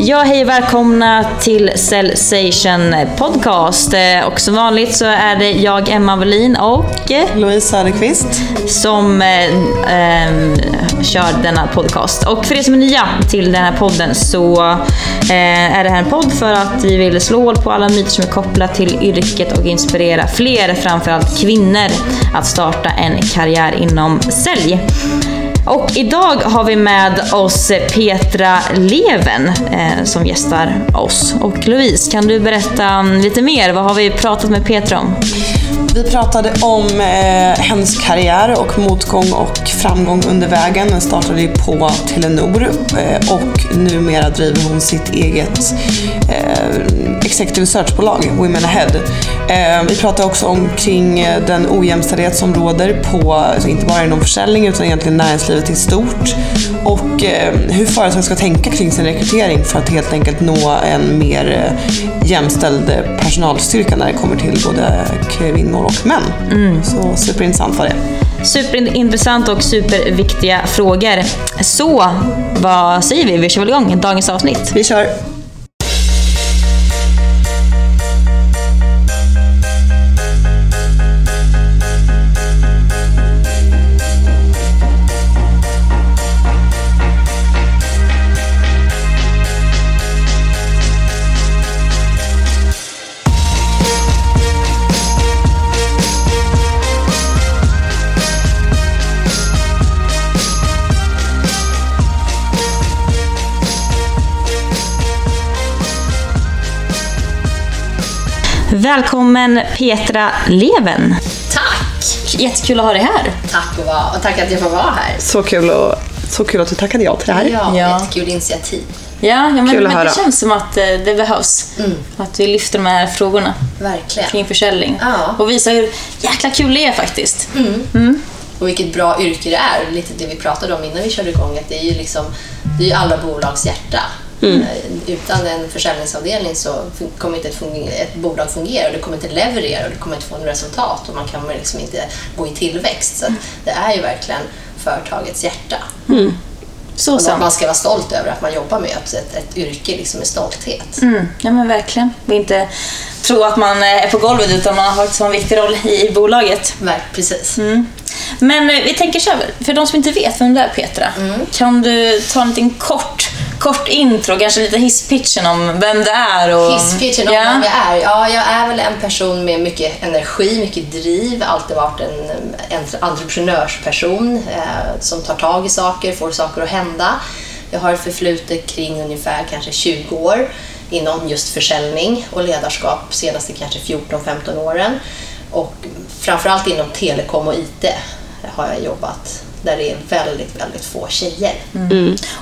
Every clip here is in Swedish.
Ja, hej och välkomna till Cellsation Podcast. Eh, Och som vanligt så är det jag, Emma Wallin och eh, Louise Söderqvist. som eh, eh, kör denna podcast. Och för er som är nya till den här podden så eh, är det här en podd för att vi vill slå hål på alla myter som är kopplade till yrket och inspirera fler, framförallt kvinnor, att starta en karriär inom sälj. Och idag har vi med oss Petra Leven eh, som gästar oss. Och Louise, kan du berätta lite mer? Vad har vi pratat med Petra om? Vi pratade om eh, hennes karriär och motgång och framgång under vägen. Den startade ju på Telenor eh, och numera driver hon sitt eget eh, executive search-bolag, Women Ahead. Eh, vi pratade också om kring eh, den ojämställdhet som råder på, alltså inte bara inom försäljning utan egentligen näringslivet i stort. Och eh, hur företag ska tänka kring sin rekrytering för att helt enkelt nå en mer eh, jämställd personalstyrka när det kommer till både kvinnor och män. Så superintressant var det. Superintressant och superviktiga frågor. Så, vad säger vi? Vi kör väl igång dagens avsnitt. Vi kör! Välkommen Petra Leven. Tack! Jättekul att ha dig här. Tack och, och tack att jag får vara här. Så kul, och, så kul att du tackade ja till det här. Ja, Ja. jättekul initiativ. Ja, ja men, Kul att men det höra. känns som att eh, det behövs. Att vi lyfter de här frågorna Verkligen. kring försäljning. Ja. Och visar hur jäkla kul det är faktiskt. Och vilket bra yrke det är. Lite det vi pratade om innan vi körde igång. Att det är ju liksom, det är alla bolags hjärta. Eh, Utan en försäljningsavdelning så kommer inte ett, ett bolag fungera och det kommer inte leverera och det kommer inte få något resultat och man kan liksom inte gå i tillväxt. Så det är ju verkligen företagets hjärta. Så Och att man sant. ska vara stolt över att man jobbar med ett, ett, yrke liksom med stolthet. Mm, ja men verkligen. Och inte tro att man eh, är på golvet utan man har faktiskt en viktig roll i, i bolaget. Verk, precis. Men eh, vi tänker så här, för de som inte vet vem du är Petra, kan du ta en liten kort, kort intro, kanske lite hisspitchen om vem du är? Och, Hisspitchen om ja. vem jag är? Ja, jag är väl en person med mycket energi, mycket driv, alltid varit en, en entreprenörsperson eh, som tar tag i saker, får saker att hända. Jag har ett förflutet kring ungefär kanske 20 år inom just försäljning och ledarskap senaste kanske 14-15 åren. Och framförallt inom telekom och IT har jag jobbat där det är väldigt, väldigt få tjejer.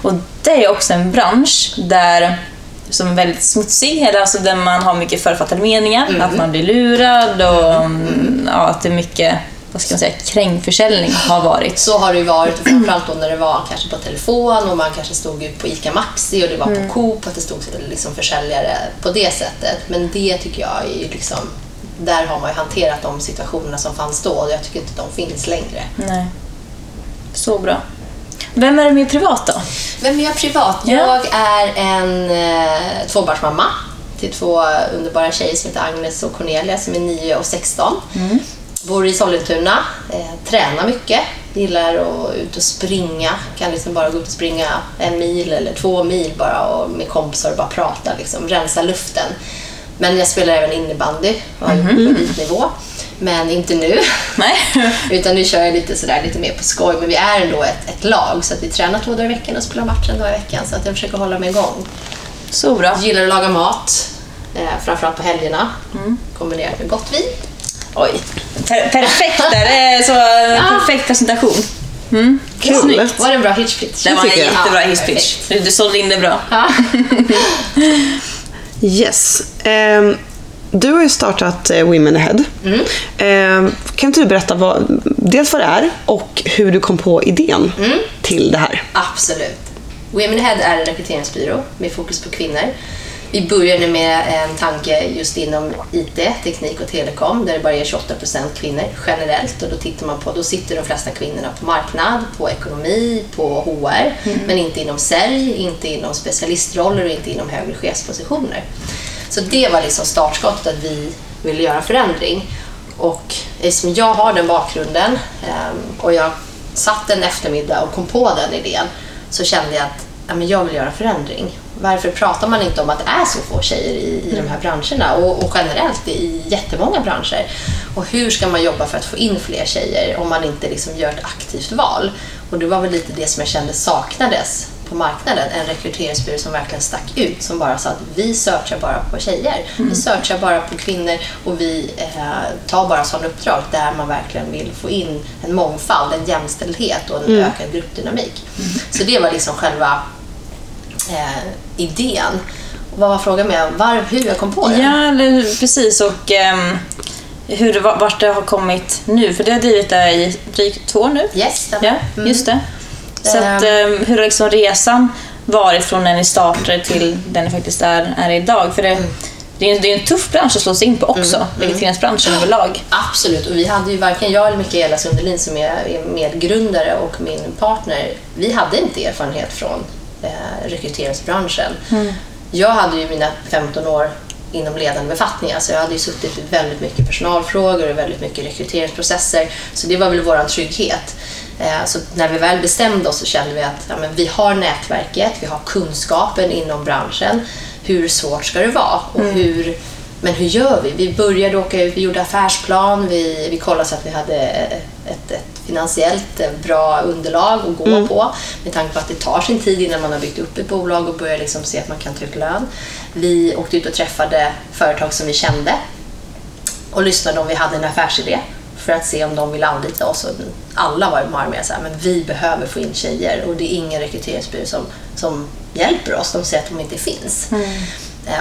Och det är också en bransch där som är väldigt smutsig, eller alltså där man har mycket författade meningar, att man blir lurad och mm, ja, att det är mycket vad ska man säga, krängförsäljning har varit. Så har det ju varit, och framförallt då när det var kanske på telefon och man kanske stod på ICA Maxi och det var på Coop, att det stod liksom försäljare på det sättet. Men det tycker jag är ju liksom, där har man ju hanterat de situationerna som fanns då och jag tycker inte de finns längre. Nej. Så bra. Vem är du med privat då? Vem är jag privat? Ja. Jag är en eh, tvåbarnsmamma till två underbara tjejer som heter Agnes och Cornelia som är 9 och 16. Bor i Sollentuna, eh, tränar mycket, gillar att ut och springa. Kan liksom bara gå ut och springa en mil eller två mil bara och med kompisar och bara prata, liksom, rensa luften. Men jag spelar även innebandy och på elitnivå. Men inte nu. Nej. Utan nu kör jag lite sådär lite mer på skoj. Men vi är ändå ett, ett lag så att vi tränar två dagar i veckan och spelar match en dag i veckan. Så att jag försöker hålla mig igång. Så bra. Jag gillar att laga mat. Eh, framförallt på helgerna. Mm. Kombinerat med gott vin. Oj. Per perfekt där. Det är så Ah. perfekt presentation. Mm. Kul. Snyggt. Var det en bra hitchpitch? Det var en jättebra Ja, hisspitch. Du, du sålde in det bra. Ja. Yes. Ehm, du har ju startat eh, Women Ahead. Ehm, kan inte du berätta vad, dels vad det är och hur du kom på idén till det här? Absolut. Women Ahead är en rekryteringsbyrå med fokus på kvinnor. Vi började med en tanke just inom IT, teknik och telekom, där det bara är 28 procent kvinnor generellt. Och då tittar man på, då sitter de flesta kvinnorna på marknad, på ekonomi, på HR, men inte inom sälj, inte inom specialistroller och inte inom högre chefspositioner. Så det var liksom startskottet att vi ville göra förändring. Och eftersom jag har den bakgrunden ehm, och jag satt en eftermiddag och kom på den idén så kände jag att ja, men jag vill göra förändring. Varför pratar man inte om att det är så få tjejer i, i de här branscherna och, och generellt i jättemånga branscher? Och hur ska man jobba för att få in fler tjejer om man inte liksom gör ett aktivt val? Och det var väl lite det som jag kände saknades på marknaden. En rekryteringsbyrå som verkligen stack ut, som bara sa att vi searchar bara på tjejer. Vi searchar bara på kvinnor och vi eh, tar bara sådana uppdrag där man verkligen vill få in en mångfald, en jämställdhet och en ökad gruppdynamik. Så det var liksom själva eh, idén. Och vad var frågan med var, hur jag kom på det? Ja, eller precis. Och ehm, hur det, vart det har kommit nu. För det har drivit det i drygt två år nu. Yes. Ja, Mm. just det. Så att, ehm, hur har liksom resan varit från när ni startade till där ni faktiskt är, är idag? För det, Mm. det, är, det är en tuff bransch att slå sig in på också, rekryteringsbranschen överlag. Absolut, och vi hade ju varken jag eller Mikaela Sundelin som är medgrundare och min partner, vi hade inte erfarenhet från eh, rekryteringsbranschen. Jag hade ju mina 15 år inom ledande befattningar, så jag hade ju suttit i väldigt mycket personalfrågor och väldigt mycket rekryteringsprocesser, så det var väl vår trygghet. Eh, Så när vi väl bestämde oss så kände vi att ja, men vi har nätverket, vi har kunskapen inom branschen. Hur svårt ska det vara? Och hur, men hur gör vi? Vi började åka ut, vi gjorde affärsplan, vi, vi kollade så att vi hade ett, ett finansiellt bra underlag att gå på. Med tanke på att det tar sin tid innan man har byggt upp ett bolag och börjar liksom se att man kan ta ut lön. Vi åkte ut och träffade företag som vi kände och lyssnade om vi hade en affärsidé för att se om de ville anlita oss. Och alla var ju bara med så här, men vi behöver få in tjejer och det är ingen rekryteringsbyrå som, som hjälper oss. De säger att de inte finns. Eh,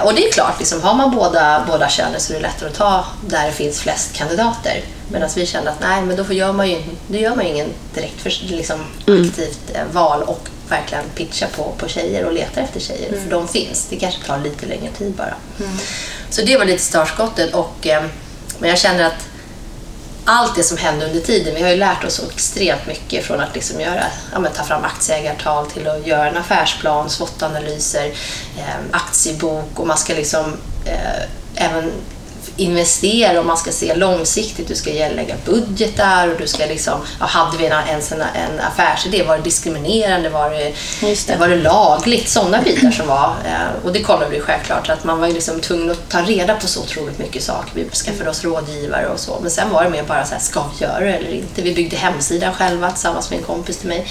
Och det är klart, liksom, har man båda, båda könen så är det lättare att ta där det finns flest kandidater. Medan vi kände att nej, men då gör man ju, då gör man ju ingen direkt för, liksom, aktivt eh, val och verkligen pitcha på, på tjejer och letar efter tjejer. För de finns. Det kanske tar lite längre tid bara. Så det var lite startskottet. Och, eh, men jag känner att allt det som hände under tiden, vi har ju lärt oss så extremt mycket från att liksom göra, ja, men ta fram aktieägartal till att göra en affärsplan, SWOT-analyser, eh, aktiebok och man ska liksom eh, även investera och man ska se långsiktigt, du ska lägga budgetar och du ska liksom, ja, hade vi en, ens en, en affärsidé, var det diskriminerande, var det, var det lagligt, sådana bitar som var. Eh, och det kollade vi självklart, att man var liksom tvungen att ta reda på så otroligt mycket saker. Vi skaffade oss rådgivare och så. Men sen var det mer bara så här, ska vi göra det eller inte? Vi byggde hemsidan själva tillsammans med en kompis till mig.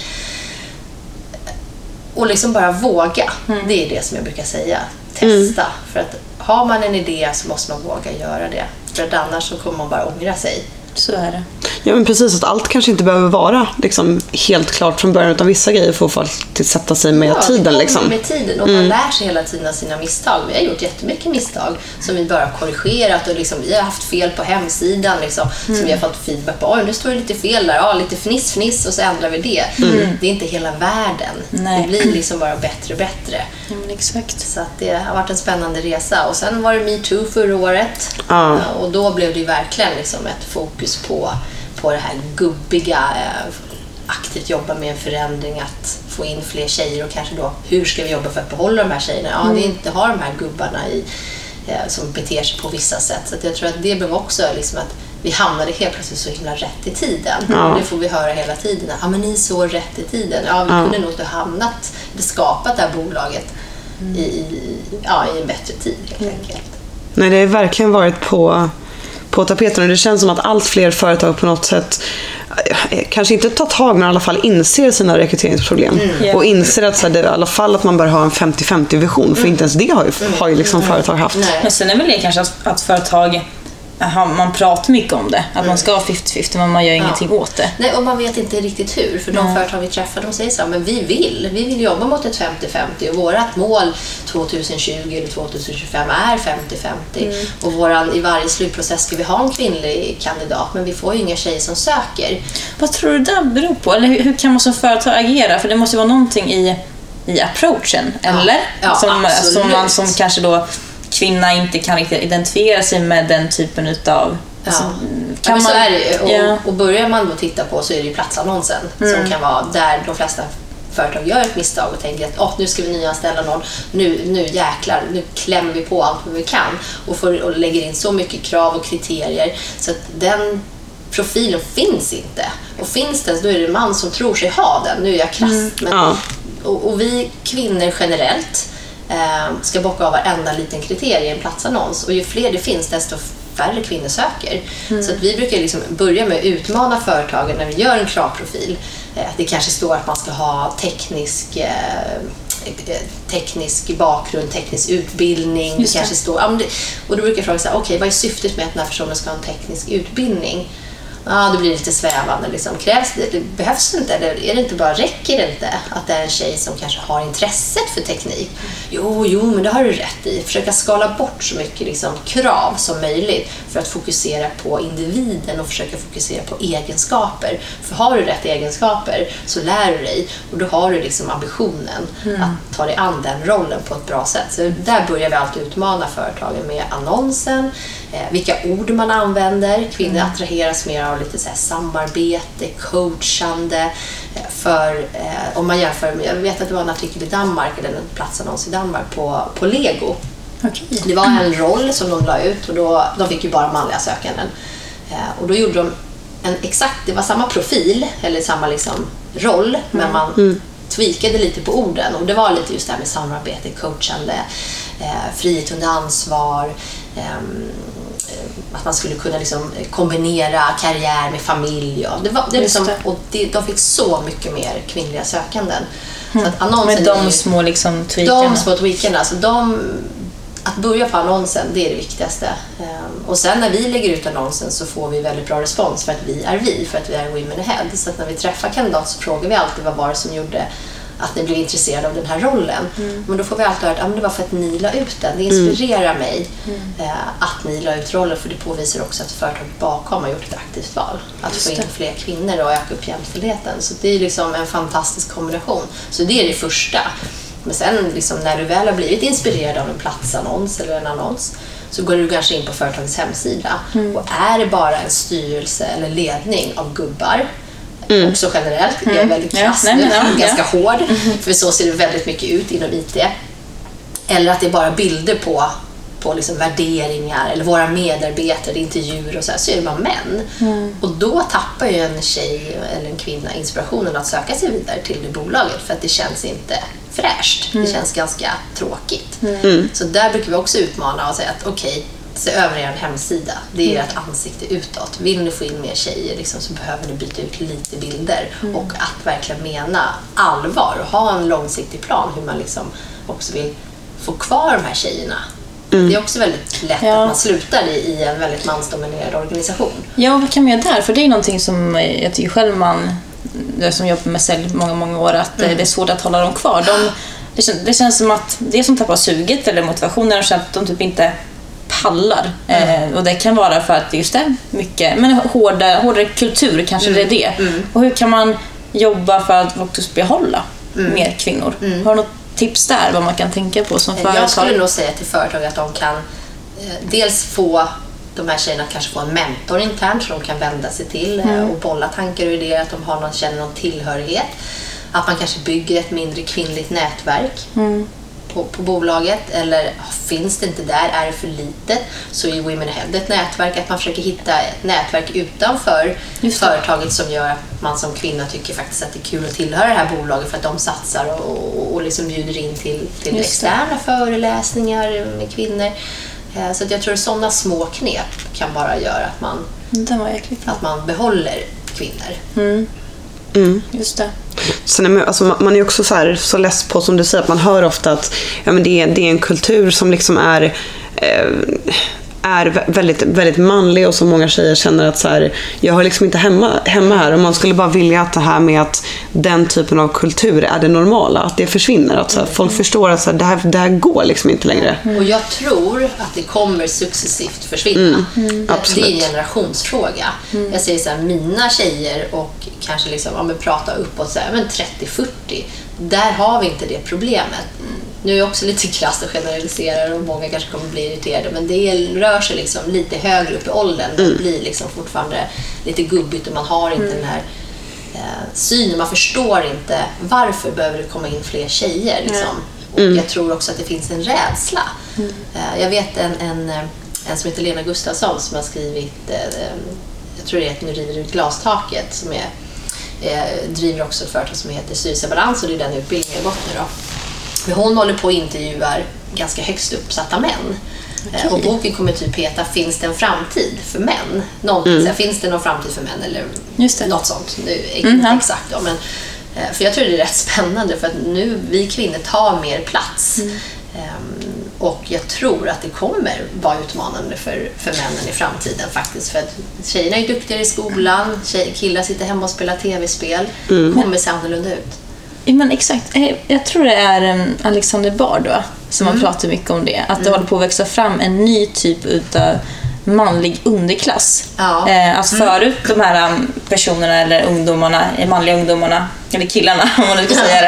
Och liksom bara våga. Det är det som jag brukar säga. Testa. För att har man en idé så måste man våga göra det. För att annars så kommer man bara ångra sig. Så är det. Ja men precis, att allt kanske inte behöver vara liksom, helt klart från början utan vissa grejer får faktiskt sätta sig med Ja, tiden. Liksom. med tiden och man lär sig hela tiden av sina misstag. Vi har gjort jättemycket misstag som vi bara har korrigerat och liksom, vi har haft fel på hemsidan liksom, som vi har fått feedback på. Oj, nu står det lite fel där. Ja, lite fniss, fniss och så ändrar vi det. Det är inte hela världen. Nej. Det blir liksom bara bättre och bättre. Ja, men exakt. Så att det har varit en spännande resa. Och sen var det metoo förra året. Ja. Och då blev det verkligen liksom ett fokus på, på det här gubbiga, eh, aktivt jobba med en förändring, att få in fler tjejer och kanske då hur ska vi jobba för att behålla de här tjejerna? Ja, det är inte ha de här gubbarna i, eh, som beter sig på vissa sätt. Så jag tror att det blev också liksom att vi hamnade helt plötsligt så himla rätt i tiden. Ja. Det får vi höra hela tiden. Ja, men ni såg rätt i tiden. Ja, vi kunde nog inte ha hamnat, skapat det här bolaget i, i, ja, i en bättre tid helt enkelt. Nej, det har verkligen varit på, på tapeten och det känns som att allt fler företag på något sätt eh, kanske inte tar tag men i alla fall inser sina rekryteringsproblem. Ja. Och inser att så här, det, i alla fall att man bör ha en 50-50 vision för inte ens det har ju, har ju liksom företag haft. Nej. Men sen är väl det kanske att, att företag, man pratar mycket om det. Att man ska ha 50-50 men man gör ingenting åt det. Nej, och man vet inte riktigt hur. För de företag vi träffar de säger så här, men vi vill. Vi vill jobba mot ett 50-50 och vårt mål 2020 eller 2025 är 50-50. Och våran, i varje slutprocess ska vi ha en kvinnlig kandidat men vi får ju inga tjejer som söker. Vad tror du det beror på? Eller hur, hur kan man som företag agera? För det måste ju vara någonting i i approachen, eller? Ja, som, absolut. som man som kanske då kvinna inte kan riktigt identifiera sig med den typen utav... Ja. Alltså, Kan ja, men så är det ju. Och, Ja. och börjar man då titta på så är det ju platsannonsen Mm. som kan vara där de flesta företag gör ett misstag och tänker att oh, nu ska vi nyanställa någon, nu, nu jäklar, nu klämmer vi på allt vad vi kan och, får, och lägger in så mycket krav och kriterier så att den profilen finns inte. Och finns den, då är det en man som tror sig ha den. Nu är jag krass. Mm. Men, Ja. och, och vi kvinnor generellt ska bocka av varenda liten kriterie i en platsannons. Och ju fler det finns, desto färre kvinnor söker. Så att vi brukar liksom börja med att utmana företagen när vi gör en kravprofil. Eh, det kanske står att man ska ha teknisk eh, eh, teknisk bakgrund, teknisk utbildning. Just det kanske står, och då brukar jag fråga så här, okej, vad är syftet med att den här personen ska ha en teknisk utbildning? Ja, då blir det lite svävande. Liksom. Krävs det, det behövs det inte? Eller är det inte bara, räcker det inte att det är en tjej som kanske har intresset för teknik? Jo, jo, men det har du rätt i. Försöka skala bort så mycket liksom, krav som möjligt för att fokusera på individen och försöka fokusera på egenskaper. För har du rätt egenskaper så lär du dig och då har du liksom ambitionen att ta dig an den rollen på ett bra sätt. Så där börjar vi alltid utmana företagen med annonsen, vilka ord man använder. Kvinnor attraheras mer av lite så samarbete, coachande. eh, För eh, om man jämför jag vet att det var en artikel i Danmark, eller en platsannons i Danmark på, på Lego. Okej. Det var en roll som de la ut och då, de fick ju bara manliga sökanden. Eh, och då gjorde de en exakt, det var samma profil, eller samma liksom roll, men man tweakade lite på orden. Och det var lite just det här med samarbete, coachande, eh, frihet under ansvar, eh, att man skulle kunna liksom kombinera karriär med familj. Och det var, det liksom, och det, de fick så mycket mer kvinnliga sökanden. Så att annonsen Med de ju- små liksom tweakarna. de små tweakarna, alltså de, att börja på annonsen, det är det viktigaste. Ehm, Och sen när vi lägger ut annonsen så får vi väldigt bra respons för att vi är vi, för att vi är Women Ahead. Så att när vi träffar kandidater så frågar vi alltid vad var det som gjorde att ni blev intresserade av den här rollen. Men då får vi alltid höra att ah, men det var för att ni la ut den. Det inspirerar mig eh, att ni la ut rollen för det påvisar också att företaget bakom har gjort ett aktivt val. Att få in fler kvinnor och öka upp jämställdheten. Så det är liksom en fantastisk kombination. Så det är det första. Men sen liksom, när du väl har blivit inspirerad av en platsannons eller en annons så går du kanske in på företagets hemsida. Och är det bara en styrelse eller ledning av gubbar Också generellt. Jag är väldigt Ja, krass nej, nu, men ja, ganska ja. hård. För så ser det väldigt mycket ut inom IT. Eller att det är bara bilder på, på liksom värderingar eller våra medarbetare, intervjuer och så här, så är det bara män. Och då tappar ju en tjej eller en kvinna inspirationen att söka sig vidare till det bolaget för att det känns inte fräscht. Det känns ganska tråkigt. Så där brukar vi också utmana och säga att okej, se över er hemsida. Det är ert ansikte utåt. Vill ni få in mer tjejer liksom, så behöver ni byta ut lite bilder och att verkligen mena allvar och ha en långsiktig plan hur man liksom också vill få kvar de här tjejerna. Det är också väldigt lätt Ja. att man slutar i, i en väldigt mansdominerad organisation. Ja, vad kan man göra där? För det är någonting som eh, jag tycker själv man, som jobbat med sälj många, många år, att eh, det är svårt att hålla dem kvar. De, det, känns, det känns som att det som tappar suget eller motivationen är att de typ inte pallar. Eh, och det kan vara för att just det, mycket, men hårda, hårdare kultur kanske det är det. Och hur kan man jobba för att faktiskt behålla mer kvinnor? Har du något tips där vad man kan tänka på som företag? Jag skulle nog säga till företag att de kan eh, dels få de här tjejerna att kanske få en mentor internt som de kan vända sig till eh, och bolla tankar och idéer, att de har någon, känner någon tillhörighet. Att man kanske bygger ett mindre kvinnligt nätverk på, på bolaget? Eller finns det inte där, är det för litet så är Women Ahead ett nätverk, att man försöker hitta ett nätverk utanför företaget som gör att man som kvinna tycker faktiskt att det är kul att tillhöra det här bolaget för att de satsar och, och, och liksom bjuder in till, till externa föreläsningar med kvinnor. Eh, Så att jag tror sådana små knep kan bara göra att man, att man behåller kvinnor. Just det. Sen är man, alltså, man är också så, här, så less på, som du säger, att man hör ofta att ja, men det, är, det är en kultur som liksom är eh, är vä- väldigt, väldigt manlig och som många tjejer känner att så här, jag har liksom inte hemma, hemma här. Och man skulle bara vilja att det här med att den typen av kultur är det normala, att det försvinner. Att så här, folk förstår att så här, det, här, det här går liksom inte längre. Och jag tror att det kommer successivt försvinna. Det- absolut. Det är en generationsfråga. Jag säger så här, mina tjejer och kanske liksom, ja, men prata uppåt så men 30-40, där har vi inte det problemet. Nu är jag också lite krasst och generaliserar och många kanske kommer bli irriterade men det rör sig liksom lite högre upp i åldern. Det blir liksom fortfarande lite gubbigt och man har inte den här eh, synen. Man förstår inte varför behöver det komma in fler tjejer. Liksom. Och Jag tror också att det finns en rädsla. Eh, jag vet en, en, eh, en som heter Lena Gustafsson som har skrivit, eh, eh, jag tror det att Nu river ut glastaket, som är, eh, driver också ett företag som heter Styrelsebalans och det är den utbildningen jag har gått nu. Då. Men hon håller på och intervjuar ganska högst uppsatta män. Eh, Och boken kommer typ heta Finns det en framtid för män? Någonting, så här, Finns det någon framtid för män? Eller Just det. något sånt. Nu, inte Mm, exakt då, men, eh, för jag tror det är rätt spännande för att nu vi kvinnor tar mer plats. Mm. Ehm, och jag tror att det kommer vara utmanande för, för männen i framtiden faktiskt. För att tjejerna är duktigare i skolan, tjej, killar sitter hemma och spelar tv-spel. kommer se annorlunda ut. Men exakt. Eh, Jag tror det är em, Alexander Bard va? som har pratat mycket om det. Att det håller på att växa fram en ny typ utav manlig underklass. Ja. Eh, alltså förut, de här em, personerna eller ungdomarna, eh, manliga ungdomarna, eller killarna om man nu ska säga det,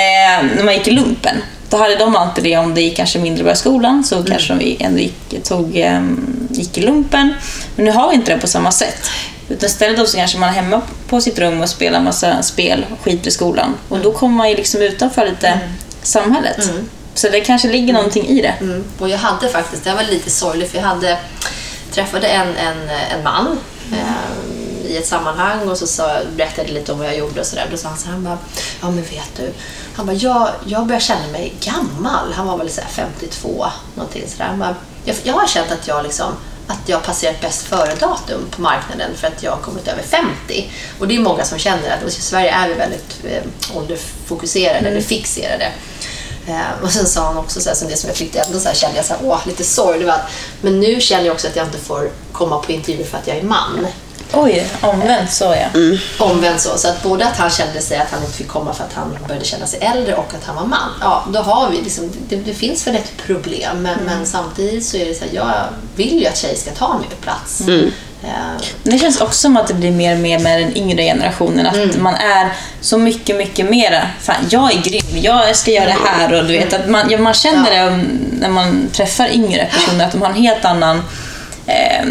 eh, när man gick i lumpen. Då hade de alltid det om det gick kanske mindre bra i skolan så kanske de ändå gick, tog, em, gick i lumpen. Men nu har vi inte det på samma sätt. Utan istället då så kanske man är hemma på sitt rum och spelar massa spel och skiter i skolan. Och då kommer man ju liksom utanför lite samhället. Så det kanske ligger någonting i det. Mm. Och jag hade faktiskt, det var lite sorgligt, för jag hade, träffade en, en, en man eh, i ett sammanhang och så sa, berättade lite om vad jag gjorde och sådär. Då sa han så här, han bara, ja men vet du, han bara, jag, jag börjar känna mig gammal. Han var väl så här 52, någonting sådär. Han bara, jag, jag har känt att jag liksom att jag passerat bäst före-datum på marknaden för att jag har kommit över 50. Och det är många som känner att i Sverige är vi väldigt eh, åldersfokuserade eller fixerade. Eh, och sen sa han också, så här, som det som jag tyckte ändå så här, kände jag så här, åh, lite sorg. Det var, att- men nu känner jag också att jag inte får komma på intervjuer för att jag är man. Oj, omvänt så ja. Omvänt så. Så att både att han kände sig att han inte fick komma för att han började känna sig äldre och att han var man. Ja, då har vi liksom, det, det finns väl ett problem men, men samtidigt så är det så här, jag vill ju att tjejer ska ta mer plats. Eh, Men det känns också som att det blir mer och mer med den yngre generationen. Att man är så mycket, mycket mera, fan jag är grym, jag ska göra det här. Och du vet, att man, ja, man känner det um, när man träffar yngre personer, att de har en helt annan eh,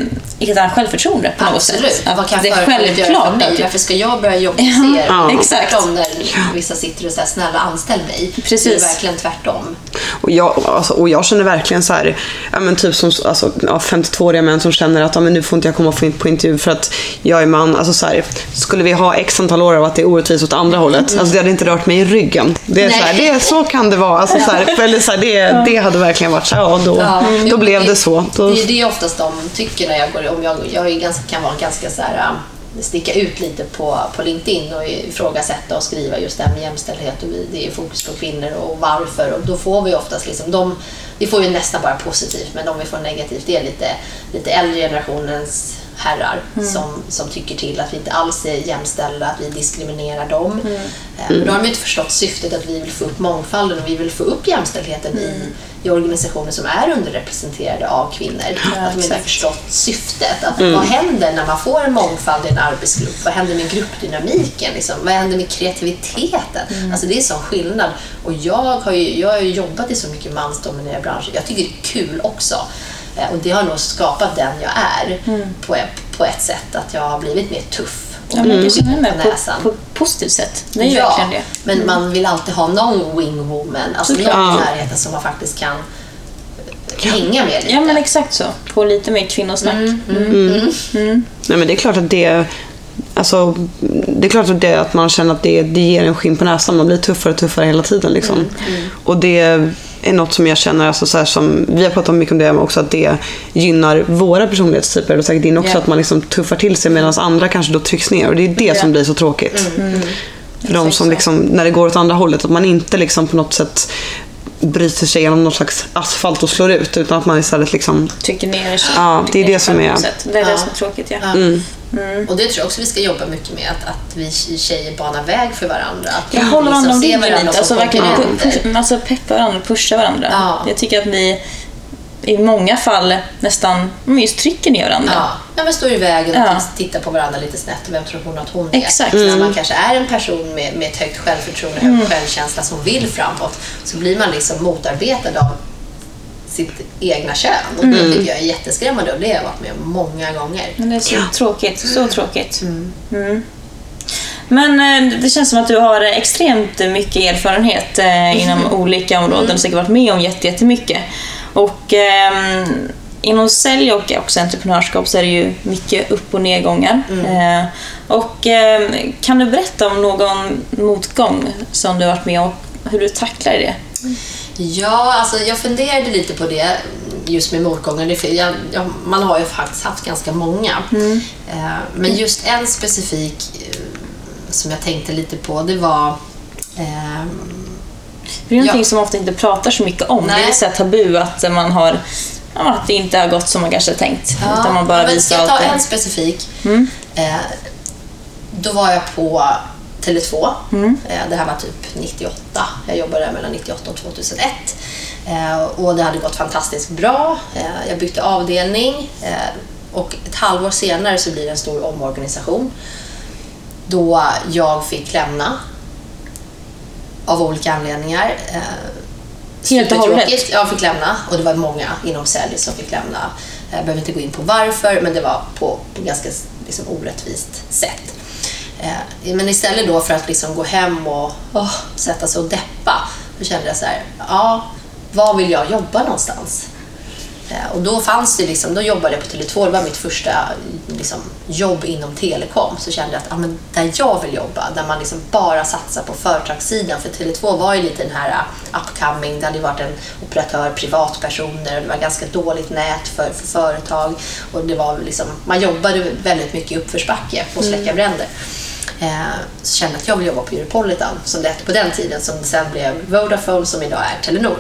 annat självförtroende på något Absolut. sätt. Att Vad kan det är företaget göra för självklart mig? Varför ska jag börja jobba hos Ja, er? ja. exakt. Tvärtom när vissa sitter och säger snälla anställ mig. Precis. Det är verkligen tvärtom. Och jag, alltså, och jag känner verkligen så här, ja, men typ som alltså, ja, 52-åriga män som känner att ja, men nu får inte jag komma på intervju för att jag är man. Alltså, så här, skulle vi ha x antal år av att det är orättvist åt andra hållet, alltså, det hade inte rört mig i ryggen. Det är så, här, Nej. det är, så kan det vara. Alltså, så här, eller, så här, det, det hade verkligen varit så här, ja, då, Ja, då blev det så. Då, Det är det oftast de tycker när jag går om jag, jag är ganska, kan vara ganska så här, um, sticka ut lite på, på LinkedIn och ifrågasätta och skriva just det här med jämställdhet och det är fokus på kvinnor och varför. Och då får vi oftast liksom de, vi får ju nästan bara positivt men de vi får negativt det är lite, lite äldre generationens herrar som, som tycker till att vi inte alls är jämställda, att vi diskriminerar dem. Eh, Men då har de inte förstått syftet att vi vill få upp mångfalden och vi vill få upp jämställdheten i, i organisationer som är underrepresenterade av kvinnor. att de inte har förstått syftet. Att Vad händer när man får en mångfald i en arbetsgrupp? Vad händer med gruppdynamiken? Liksom? Vad händer med kreativiteten? Alltså det är sån skillnad. Och jag har ju, jag har ju jobbat i så mycket mansdominerade branscher. Jag tycker det är kul också. Eh, Och det har nog skapat den jag är på, ett, på ett sätt. Att jag har blivit mer tuff. och Ja, men jag känner på mig på, näsan. på positivt sätt. Det är ju ja, verkligen det. men man vill alltid ha någon wingwoman, alltså Såklart. någon i närheten som man faktiskt kan hänga med lite. Ja men exakt så. På lite mer kvinnosnack. Nej men det är klart att det Alltså, det är klart att, det, att man känner att det, det ger en skinn på näsan. Man blir tuffare och tuffare hela tiden. Liksom. Och det är något som jag känner, alltså, så som, vi har pratat mycket om det också, att det gynnar våra personlighetstyper och säkert din också, Ja. att man liksom tuffar till sig medan andra kanske då trycks ner. Och det är det som blir så tråkigt. För de som liksom, när det går åt andra hållet, att man inte liksom på något sätt bryter sig genom någon slags asfalt och slår ut utan att man istället liksom Trycker ner sig. Ja, det är det som är-. Det är det Ja. som är tråkigt ja. Ja. Mm. Och det tror jag också vi ska jobba mycket med, att, att vi tjejer banar väg för varandra. Att Jag håller varandra om varandra lite. Alltså verkligen pu- alltså peppa varandra, pusha varandra. Ja. Jag tycker att vi i många fall nästan just trycker ner varandra. Ja, ja men står i vägen och Ja. titt- tittar på varandra lite snett. Vem tror hon att hon är? Exakt. När man kanske är en person med, med ett högt självförtroende, hög självkänsla som vill framåt så blir man liksom motarbetad av sitt egna kön. Och det tycker jag är jätteskrämmande och det har jag varit med om många gånger. Men det är så tråkigt. Så tråkigt. Mm. Men eh, det känns som att du har extremt mycket erfarenhet eh, inom olika områden och säkert varit med om jätte- jättemycket. Och ehm, inom sälj och också entreprenörskap så är det ju mycket upp och nedgångar. Eh, och ehm, kan du berätta om någon motgång som du varit med om och hur du tacklar det? Ja, alltså jag funderade lite på det just med motgångar. Jag, jag, man har ju faktiskt haft ganska många. Eh, men just en specifik eh, som jag tänkte lite på, det var Det är någonting Ja. som man ofta inte pratar så mycket om. Det är Nej. lite tabu att man har ja, att det inte har gått som man kanske tänkt. utan man bara men visar ska jag ta en specifik? Eh, då var jag på Tele2. Eh, det här var typ 98. Jag jobbade där mellan 98 och 2001. Eh, och det hade gått fantastiskt bra. Eh, jag bytte avdelning eh, och ett halvår senare så blir det en stor omorganisation då jag fick lämna av olika anledningar. Eh, Helt och hållet? Jag fick lämna och det var många inom sälj som fick lämna. Jag behöver inte gå in på varför, men det var på, på ganska liksom, orättvist sätt. Eh, men istället då för att liksom gå hem och åh, sätta sig och deppa, då kände jag så här, ja, var vill jag jobba någonstans? Eh, Och då fanns det liksom, då jobbade jag på Tele2, det var mitt första liksom, jobb inom telekom. Så kände jag att ja, men där jag vill jobba, där man liksom bara satsar på företagssidan. För Tele2 var ju lite den här uh, upcoming, det hade varit en operatör, privatpersoner, det var ganska dåligt nät för, för företag. Och det var liksom, man jobbade väldigt mycket i uppförsbacke på att släcka bränder. Eh, så kände jag att jag vill jobba på Europolitan, som det hette på den tiden, som sen blev Vodafone, som idag är Telenor.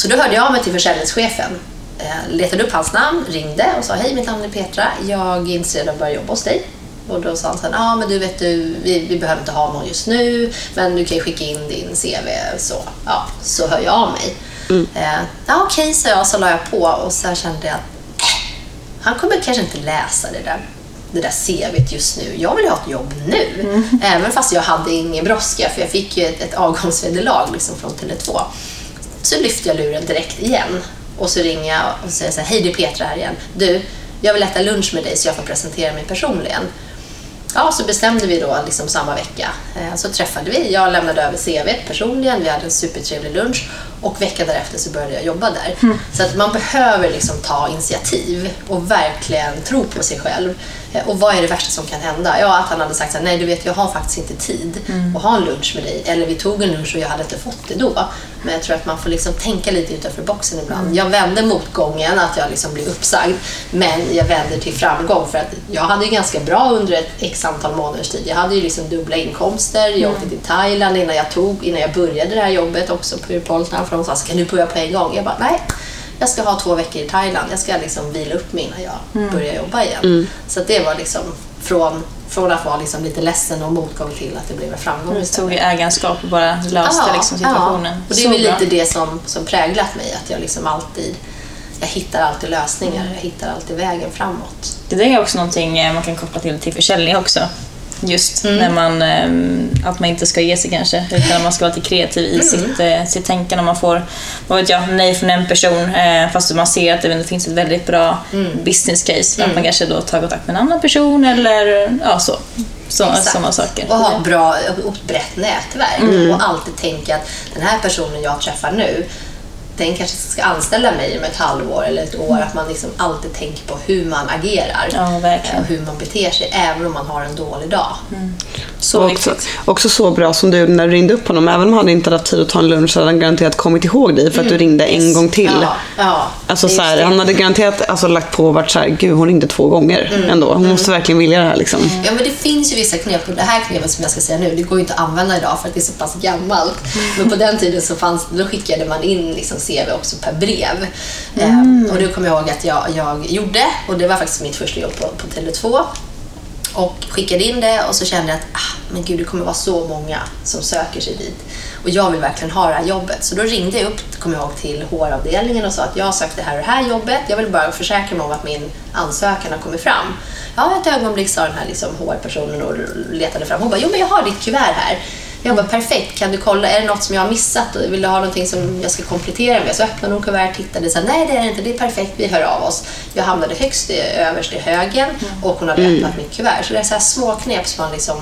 Så då hörde jag av mig till försäljningschefen, eh, letade upp hans namn, ringde och sa hej mitt namn är Petra, jag är intresserad av att börja jobba hos dig. Och då sa han här, ja men du vet du, vi, vi behöver inte ha någon just nu, men du kan ju skicka in din CV så, ja, så hör jag av mig. Eh, ja okej, sa jag, så la jag på och så kände jag att äh, han kommer kanske inte läsa det där, det där CVt just nu. Jag vill ha ett jobb nu. Även fast jag hade ingen brådska, för jag fick ju ett, ett avgångsvederlag liksom från Tele2. Så lyfter jag luren direkt igen och så ringer jag och säger så här, hej det är Petra här igen. Du, jag vill äta lunch med dig så jag får presentera mig personligen. Ja, så bestämde vi då liksom samma vecka. Eh, så träffade vi. Jag lämnade över CV personligen. Vi hade en supertrevlig lunch och veckan därefter så började jag jobba där. Så att man behöver liksom ta initiativ och verkligen tro på sig själv. Eh, Och vad är det värsta som kan hända? Ja, att han hade sagt så här, nej du vet jag har faktiskt inte tid att ha en lunch med dig. Eller vi tog en lunch och jag hade inte fått det då. Men jag tror att man får liksom tänka lite utanför boxen ibland. Jag vände motgången, att jag liksom blev uppsagd. Men jag vänder till framgång för att jag hade ju ganska bra under ett x antal månaders tid. Jag hade ju liksom dubbla inkomster. Jag åkte till Thailand innan jag, tog, innan jag började det här jobbet också på Europolitan. För de sa, ska du börja på en gång? Jag bara, nej. Jag ska ha två veckor i Thailand. Jag ska liksom vila upp mig innan jag börjar jobba igen. Så att det var liksom från, från att vara liksom lite ledsen och motgång till att det blev en framgång. Du tog ägarskap och bara löste Ja, liksom situationen. Ja. Och det är Så väl lite det som, som präglat mig, att jag liksom alltid jag hittar alltid lösningar, jag hittar alltid vägen framåt. Det där är också någonting eh, man kan koppla till, till försäljning också. Just Mm. när man, ehm, att man inte ska ge sig kanske, utan att man ska vara lite kreativ Mm. i sitt, eh, sitt tänkande. Man får, vad vet jag, nej från en person, eh, fast man ser att det finns ett väldigt bra Mm. business case. Att man kanske då tar kontakt med en annan person eller ja, så. så sådana saker. Och ha ett bra och ett brett nätverk och alltid tänka att den här personen jag träffar nu, den kanske ska anställa mig om ett halvår eller ett år. Att man liksom alltid tänker på hur man agerar Ja, verkligen. och hur man beter sig, även om man har en dålig dag. Så Och också, också så bra som du när du ringde upp honom. Även om han inte hade haft tid att ta en lunch så hade han garanterat kommit ihåg dig för att du ringde en gång till. Ja, ja, Alltså så här, han hade garanterat alltså, lagt på och varit så här, gud hon ringde två gånger ändå. Hon måste verkligen vilja det här liksom. Ja, men det finns ju vissa knep. Och det här knepet som jag ska säga nu, det går ju inte att använda idag för att det är så pass gammalt. Men på den tiden så fanns, då skickade man in liksom CV också per brev. Eh, och det kommer jag ihåg att jag, jag gjorde. Och det var faktiskt mitt första jobb på, på Tele2. Och skickade in det och så kände jag att ah, men gud, det kommer vara så många som söker sig dit. Och jag vill verkligen ha det här jobbet. Så då ringde jag upp, kommer jag ihåg, till HR-avdelningen och sa att jag har sökt det här och det här jobbet. Jag vill bara försäkra mig om att min ansökan har kommit fram. Ja, ett ögonblick sa den här liksom HR-personen och letade fram. Hon bara, jo men jag har ditt kuvert här. Jag bara, perfekt, kan du kolla, är det något som jag har missat? Vill du ha någonting som jag ska komplettera med? Så öppnade hon kuvertet, tittade och sa, nej det är det inte, det är perfekt, vi hör av oss. Jag hamnade högst i, överst i högen och hon hade öppnat mitt kuvert. Så det är så här små knep som man liksom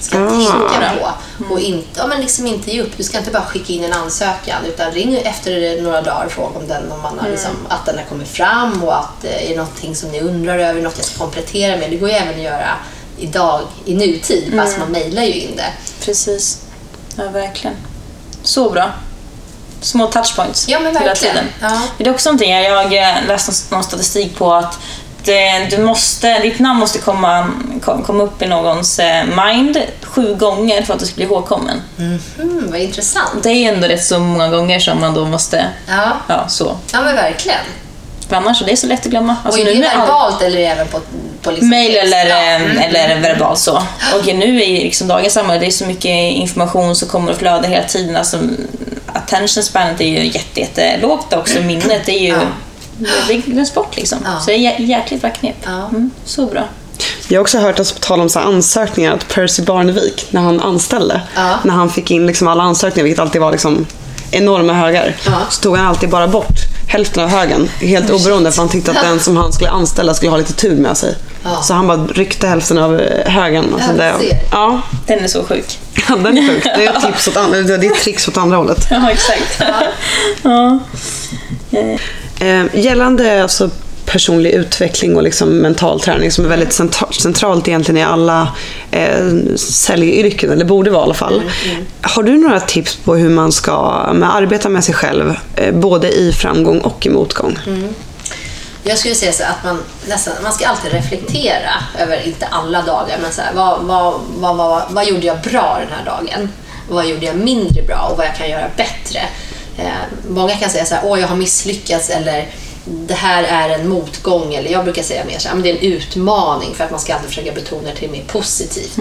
ska Ah. tänka på och inte, ja, men liksom inte ge upp. Du ska inte bara skicka in en ansökan utan ring efter några dagar och fråga om, den, om man har liksom, att den har kommit fram och att eh, är det någonting som ni undrar över, något jag ska komplettera med. Det går ju även att göra idag i nutid fast man mejlar ju in det. Precis. Ja, verkligen. Så bra. Små touchpoints Ja, men hela verkligen. tiden. Ja. Det är också någonting, jag eh, läste någon statistik på att det, du måste, ditt namn måste komma, kom- komma upp i någons eh, mind sju gånger för att du ska bli ihågkommen. Mm, vad intressant. Det är ändå rätt så många gånger som man då måste, Ja, ja så. ja men verkligen. För annars är det så lätt att glömma. Och Alltså, är det med all- verbalt eller även på, på liksom Mail eller, Ja. Mm. eller verbalt så. Och nu i liksom dagens samhälle, det är så mycket information som kommer och flödar hela tiden. Alltså, attention spanet är ju jätte, jättelågt också. Minnet är ju... Ja. Det glöms bort liksom. Ja. Så det är jä- jäkligt bra knep. Ja. Mm, så bra. Jag har också hört, alltså, på tal om så ansökningar, att Percy Barnevik, när han anställde, Ja. när han fick in liksom alla ansökningar, vilket alltid var liksom enorma högar, Ja. så tog han alltid bara bort hälften av högen. Helt oberoende, för han tyckte att den som han skulle anställa skulle ha lite tur med sig. Ja. Så han bara ryckte hälften av högen. Alltså Ja, det, ja, Den är så sjuk. ja, den är sjuk. Det är tips åt andra, det är trix åt andra hållet. Ja, exakt. ja. Eh, Eh, gällande alltså personlig utveckling och liksom mental träning som är väldigt centra- centralt egentligen i alla eh, säljyrken, eller borde vara i alla fall. Har du några tips på hur man ska arbeta med sig själv, eh, både i framgång och i motgång? Jag skulle säga så att man, nästan, man ska alltid reflektera över, inte alla dagar, men så här, vad, vad, vad, vad, vad gjorde jag bra den här dagen? Vad gjorde jag mindre bra och vad jag kan göra bättre? Eh, många kan säga så här, åh jag har misslyckats eller det här är en motgång eller jag brukar säga mer så här, men det är en utmaning för att man ska alltid försöka betona det till mer positivt.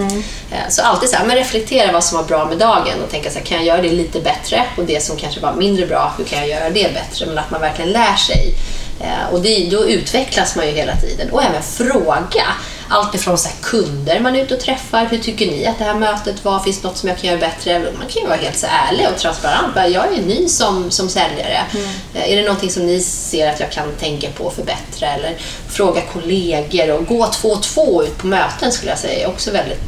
Eh, så alltid så här, men reflektera vad som var bra med dagen och tänka så här, kan jag göra det lite bättre? Och det som kanske var mindre bra, hur kan jag göra det bättre? Men att man verkligen lär sig. Eh, och det, då utvecklas man ju hela tiden. Och även fråga. Allt ifrån så här kunder man är ute och träffar. Hur tycker ni att det här mötet var? Finns det något som jag kan göra bättre? Man kan ju vara helt så ärlig och transparent. Jag är ny som, som säljare. Eh, Är det någonting som ni ser att jag kan tänka på och förbättra? Eller fråga kollegor och gå två och två ut på möten skulle jag säga är också väldigt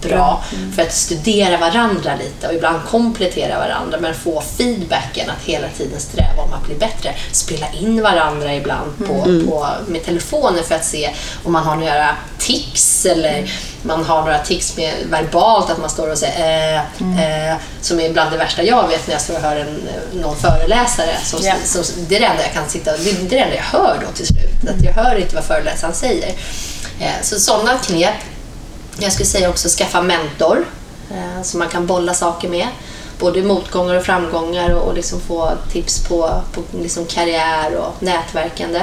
bra för att studera varandra lite och ibland komplettera varandra men få feedbacken att hela tiden sträva om att bli bättre. Spela in varandra ibland på, på, med telefonen för att se om man har några tics eller man har några tics med verbalt, att man står och säger äh, äh, som är bland det värsta jag vet när jag står och hör en, någon föreläsare. Som, Ja. som, det är det enda jag kan sitta det är det enda jag hör då till slut. Att jag hör inte vad föreläsaren säger. Eh, Så sådana knep jag skulle säga också skaffa mentor eh, som man kan bolla saker med. Både motgångar och framgångar och, och liksom få tips på, på liksom karriär och nätverkande.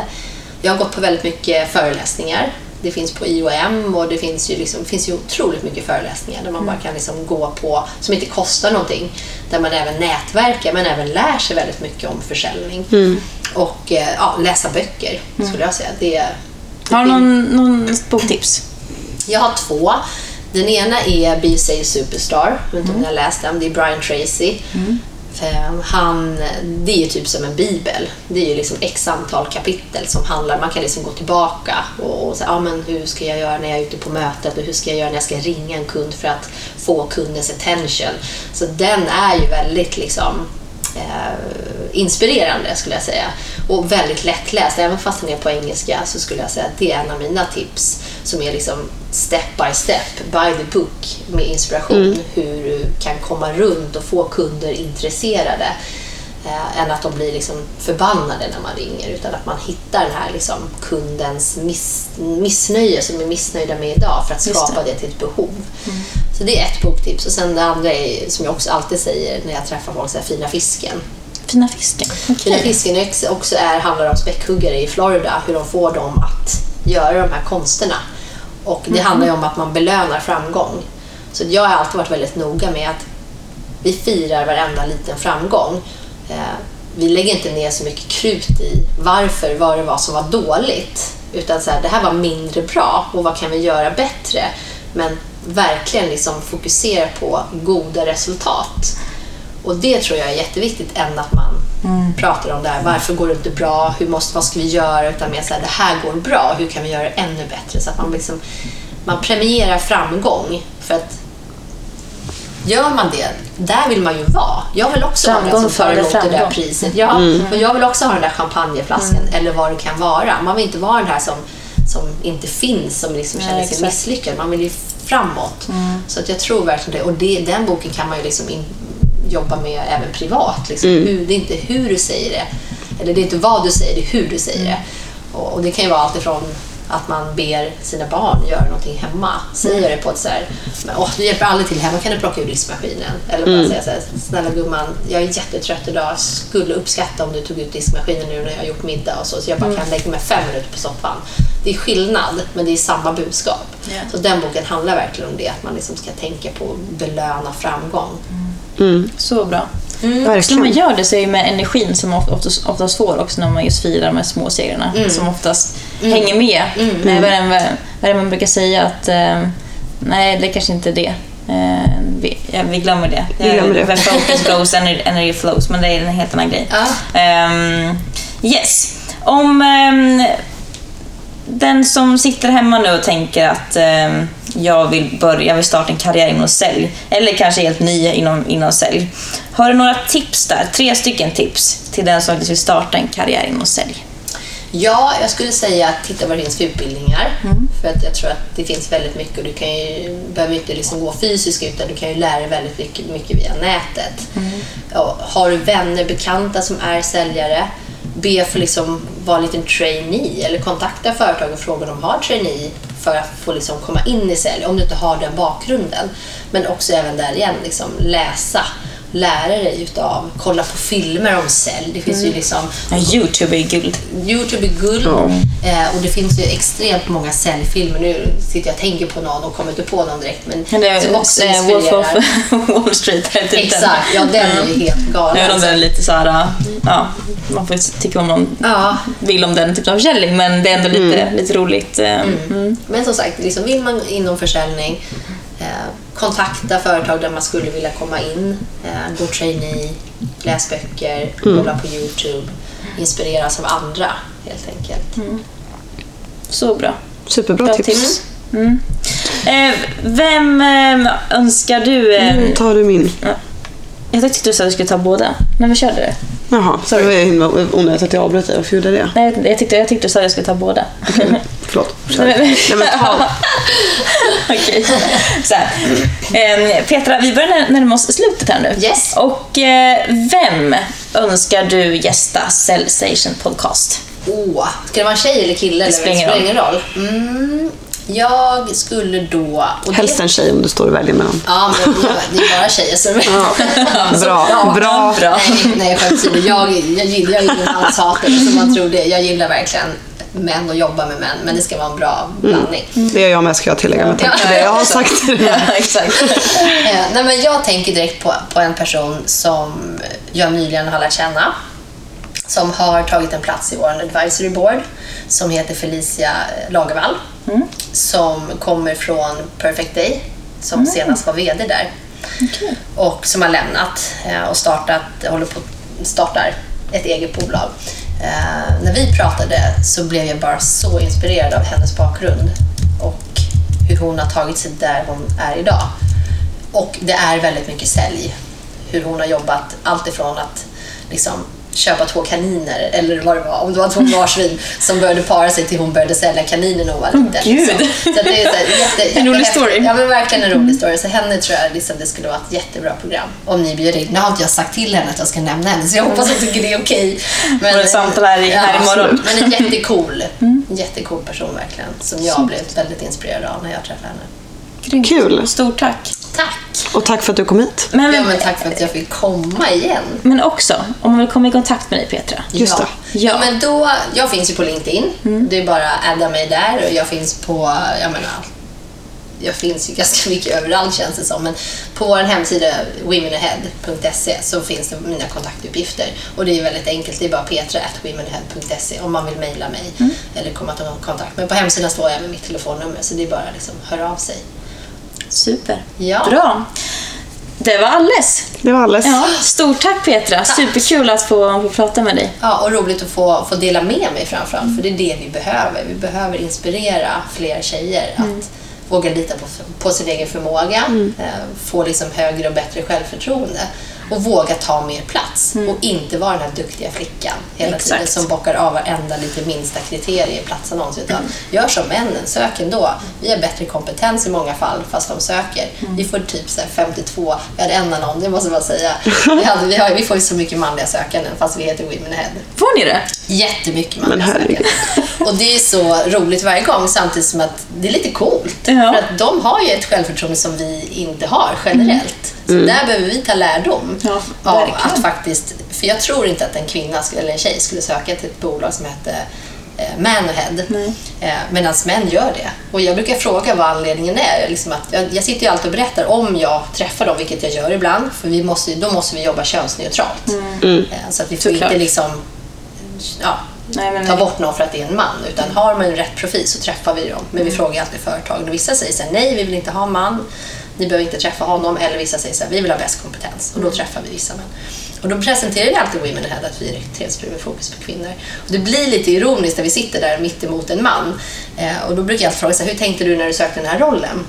Jag har gått på väldigt mycket föreläsningar. Det finns på IOM och det finns ju, liksom, det finns ju otroligt mycket föreläsningar där man bara kan liksom gå på, som inte kostar någonting. Där man även nätverkar men även lär sig väldigt mycket om försäljning. Och eh, ja, läsa böcker skulle jag säga. Det, har du någon, någon boktips? Jag har två. Den ena är Sales Superstar. Jag vet inte om ni har läst den. Det är Brian Tracy. För Han, det är ju typ som en bibel. Det är ju liksom x antal kapitel som handlar, man kan liksom gå tillbaka och, och säga, ja men hur ska jag göra när jag är ute på mötet och hur ska jag göra när jag ska ringa en kund för att få kundens attention. Så den är ju väldigt liksom eh, inspirerande skulle jag säga. Och väldigt lättläst. Även fast den är på engelska så skulle jag säga att det är en av mina tips som är liksom step by step, by the book med inspiration. Hur du kan komma runt och få kunder intresserade. Eh, än att de blir liksom förbannade när man ringer utan att man hittar den här liksom kundens miss, missnöje som är missnöjda med idag för att skapa det. till ett behov. Så det är ett boktips. Och sen det andra är, som jag också alltid säger när jag träffar folk, så här, Fina fisken. Fina fisken. Okej. Fina fisken också är, handlar om späckhuggare i Florida, hur de får dem att göra de här konsterna. Och det handlar ju om att man belönar framgång. Så jag har alltid varit väldigt noga med att vi firar varenda liten framgång. Eh, vi lägger inte ner så mycket krut i varför, vad det var som var dåligt. Utan så här, det här var mindre bra och vad kan vi göra bättre? Men verkligen liksom fokusera på goda resultat. Och det tror jag är jätteviktigt än att man pratar om det här. Varför går det inte bra? Hur måste, vad ska vi göra? Utan mer så här, det här går bra. Hur kan vi göra det ännu bättre? Så att man, liksom, man premierar framgång. För att gör man det, där vill man ju vara. Jag vill också vara den Framgång som tar emot det där framgång. priset. Ja, och jag vill också ha den där champagneflaskan eller vad det kan vara. Man vill inte vara den här som, som inte finns, som liksom känner sig misslyckad. Man vill ju framåt. Så att jag tror verkligen det. Och det, den boken kan man ju liksom in, jobba med även privat. Liksom. Hur, det är inte hur du säger det. Eller det är inte vad du säger, det är hur du säger det. Och, och det kan ju vara allt ifrån att man ber sina barn göra någonting hemma. Säger det på ett så här, men, åh, du hjälper aldrig till hemma, kan du plocka ur diskmaskinen? Eller bara säga så här, snälla gumman, jag är jättetrött idag, skulle uppskatta om du tog ut diskmaskinen nu när jag har gjort middag och så, så jag bara kan lägga mig fem minuter på soffan. Det är skillnad, men det är samma budskap. Ja. Så den boken handlar verkligen om det, att man liksom ska tänka på att belöna framgång. Så bra. Så när man gör det så är det med energin som of- oftast, oftast får också när man just firar de här små segrarna som oftast hänger med. Nej, vad, är det, vad är det man brukar säga att eh, nej, det kanske inte är det. Eh, vi, ja, vi glömmer det. Vi glömmer det. Where focus goes, energy, energy flows, men det är en helt annan grej. Ja. Ehm, yes. Om ehm, den som sitter hemma nu och tänker att ehm, jag vill börja, jag vill starta en karriär inom sälj, eller kanske helt ny inom, inom sälj. Har du några tips där? Tre stycken tips till den som faktiskt vill starta en karriär inom sälj. Ja, jag skulle säga att titta vad det finns för utbildningar. För att jag tror att det finns väldigt mycket och du kan ju, behöver inte liksom gå fysiskt utan du kan ju lära dig väldigt mycket, mycket via nätet. Ja, har du vänner, bekanta som är säljare, be för liksom vara en liten trainee eller kontakta företag och fråga om de har trainee för att få liksom komma in i sälj om du inte har den bakgrunden. Men också även där igen, liksom läsa lära dig utav, kolla på filmer om sälj. Det finns ju liksom Ja, Youtube är guld. Youtube är guld eh, och det finns ju extremt många säljfilmer. Nu sitter jag och tänker på någon och kommer inte på någon direkt men Men Det är, som också eh, Wolf inspirerar. of Wall Street. är typ den. Exakt, ja den är ju helt galen. Den är lite så här, ja, man får tycka om man Ja, vill om den typen av försäljning, men det är ändå lite, lite roligt. eh, Mm. men som sagt, liksom, vill man inom försäljning eh, kontakta företag där man skulle vilja komma in. Eh, gå trainee, läs böcker, kolla på Youtube, inspireras av andra helt enkelt. Så bra. Superbra Bra tips. tips. Mm. Eh, vem eh, önskar du... Eh, Nu tar du min. Jag tyckte du sa att du skulle ta båda. Men vi körde det. Jaha, det var onödigt att jag avbröt dig. Varför gjorde jag det? Nej, jag tyckte, jag tyckte du sa att jag skulle ta båda. Förlåt. Nej, men- Nej, men ta. Okej. Så här. Eh, Petra, vi börjar närma oss slutet här nu. Yes. Och eh, vem önskar du gästa Cell Station Podcast? Åh, ska det vara en tjej eller kille? Det eller? spelar ingen ingen roll. Mm, jag skulle då... Och det- Helst en tjej om du står och väljer mellan. Ja, men det är bara tjejer som Bra. Ja, Bra. Bra. Nej, nej skämt. Jag, jag gillar ingen manshatare som man tror det. Jag gillar verkligen män och jobba med män, men det ska vara en bra blandning. Det gör jag med ska jag tillägga med tanke på det jag har sagt. Ja, exakt. Eh, nej, men jag tänker direkt på, på en person som jag nyligen har lärt känna. Som har tagit en plats i vår advisory board. Som heter Felicia Lagervall. Som kommer från Perfect Day. Som senast var VD där. Och som har lämnat eh, och startat, håller på startar ett eget bolag. Eh, när vi pratade så blev jag bara så inspirerad av hennes bakgrund och hur hon har tagit sig där hon är idag. Och det är väldigt mycket sälj. Hur hon har jobbat allt ifrån att liksom köpa två kaniner, eller vad det var, om det var två marsvin som började para sig till hon började sälja kaniner när hon var liten. Gud. liksom. Så att det är så här, jätte, En rolig story. Ja, men verkligen en rolig story. Så henne tror jag liksom, det skulle vara ett jättebra program. Om ni bjuder in. Nu har inte jag sagt till henne att jag ska nämna henne, så jag hoppas att hon tycker det är okej. Men, Våra samtal här i- här imorgon. Men en jättecool, en jättecool person verkligen. Som jag blev väldigt inspirerad av när jag träffade henne. Kul. Stort tack. Tack! Och tack för att du kom hit. Men, Ja, men tack för att jag fick komma igen. men också, om man vill komma i kontakt med dig Petra. Just ja. det. Ja. Men då, jag finns ju på LinkedIn. Det är bara att adda mig där och jag finns på, jag menar, jag finns ju ganska mycket överallt känns det som. Men på vår hemsida womenahead.se så finns det mina kontaktuppgifter. Och det är väldigt enkelt, det är bara petra.womenahead.se om man vill mejla mig Mm. eller komma till någon kontakt. Men på hemsidan står jag med mitt telefonnummer så det är bara liksom höra av sig. Super. Ja. Bra. Det var alles. Det var alldeles. Ja, stort tack Petra. Superkul att få, få prata med dig. Ja, och roligt att få, få dela med mig framförallt, för det är det vi behöver. Vi behöver inspirera fler tjejer att våga lita på, på sin egen förmåga, eh, få liksom högre och bättre självförtroende och våga ta mer plats och inte vara den här duktiga flickan hela tiden Exakt. som bockar av varenda lite minsta kriterie i platsannons. Utan gör som männen, sök ändå. Vi har bättre kompetens i många fall fast de söker. Vi får typ så här 52, vi hade en annons, det måste jag bara säga. Vi, hade, vi, har, vi får ju så mycket manliga sökanden fast vi heter Women Ahead. Får ni det? Jättemycket Men manliga herregud. sökande. Och det är så roligt varje gång samtidigt som att det är lite coolt. Ja. För att de har ju ett självförtroende som vi inte har generellt. Så där behöver vi ta lärdom Ja, av att faktiskt, för jag tror inte att en kvinna eller en tjej skulle söka till ett bolag som hette eh, Manahead. Eh, Medan män gör det. Och jag brukar fråga vad anledningen är. Liksom att jag, jag sitter ju alltid och berättar om jag träffar dem, vilket jag gör ibland. För vi måste, då måste vi jobba könsneutralt. Eh, Så att vi får Såklart. inte liksom ja, Nej, men ta bort någon för att det är en man. Utan har man rätt profil så träffar vi dem. Men vi frågar alltid företagen. Och vissa säger så här, nej vi vill inte ha man. Ni behöver inte träffa honom. Eller vissa säger så här, vi vill ha bäst kompetens. Och då träffar vi vissa män. Och då presenterar vi alltid Women Ahead att vi är rekryteringsbyrå med fokus på kvinnor. Och det blir lite ironiskt när vi sitter där mitt emot en man. Eh, och då brukar jag alltid fråga så här, hur tänkte du när du sökte den här rollen?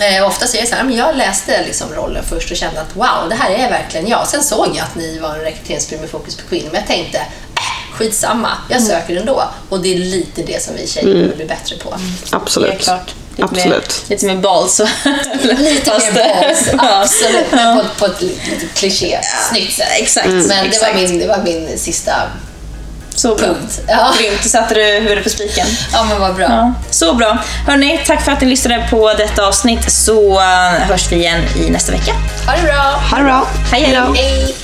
Eh, ofta säger jag så här, men jag läste liksom rollen först och kände att wow, det här är verkligen jag. Sen såg jag att ni var en rekryteringsbyrå med fokus på kvinnor, men jag tänkte, äh, skitsamma, jag söker ändå. Och det är lite det som vi tjejer behöver bli bättre på. Absolut. Lite Absolut. Mer, lite mer balls. Lite Fast- mer balls, Ja. absolut, men på, på ett lite kliché, snyggt sätt. Exakt. Men det var, exakt. min, det var min sista Så bra. punkt. Ja, Grymt, då satte du huvudet på spiken. ja men vad bra. Ja, så bra. Hörni, tack för att ni lyssnade på detta avsnitt så eh, hörs vi igen i nästa vecka. Ha det bra. Ha det bra. Hej, hej. Hej!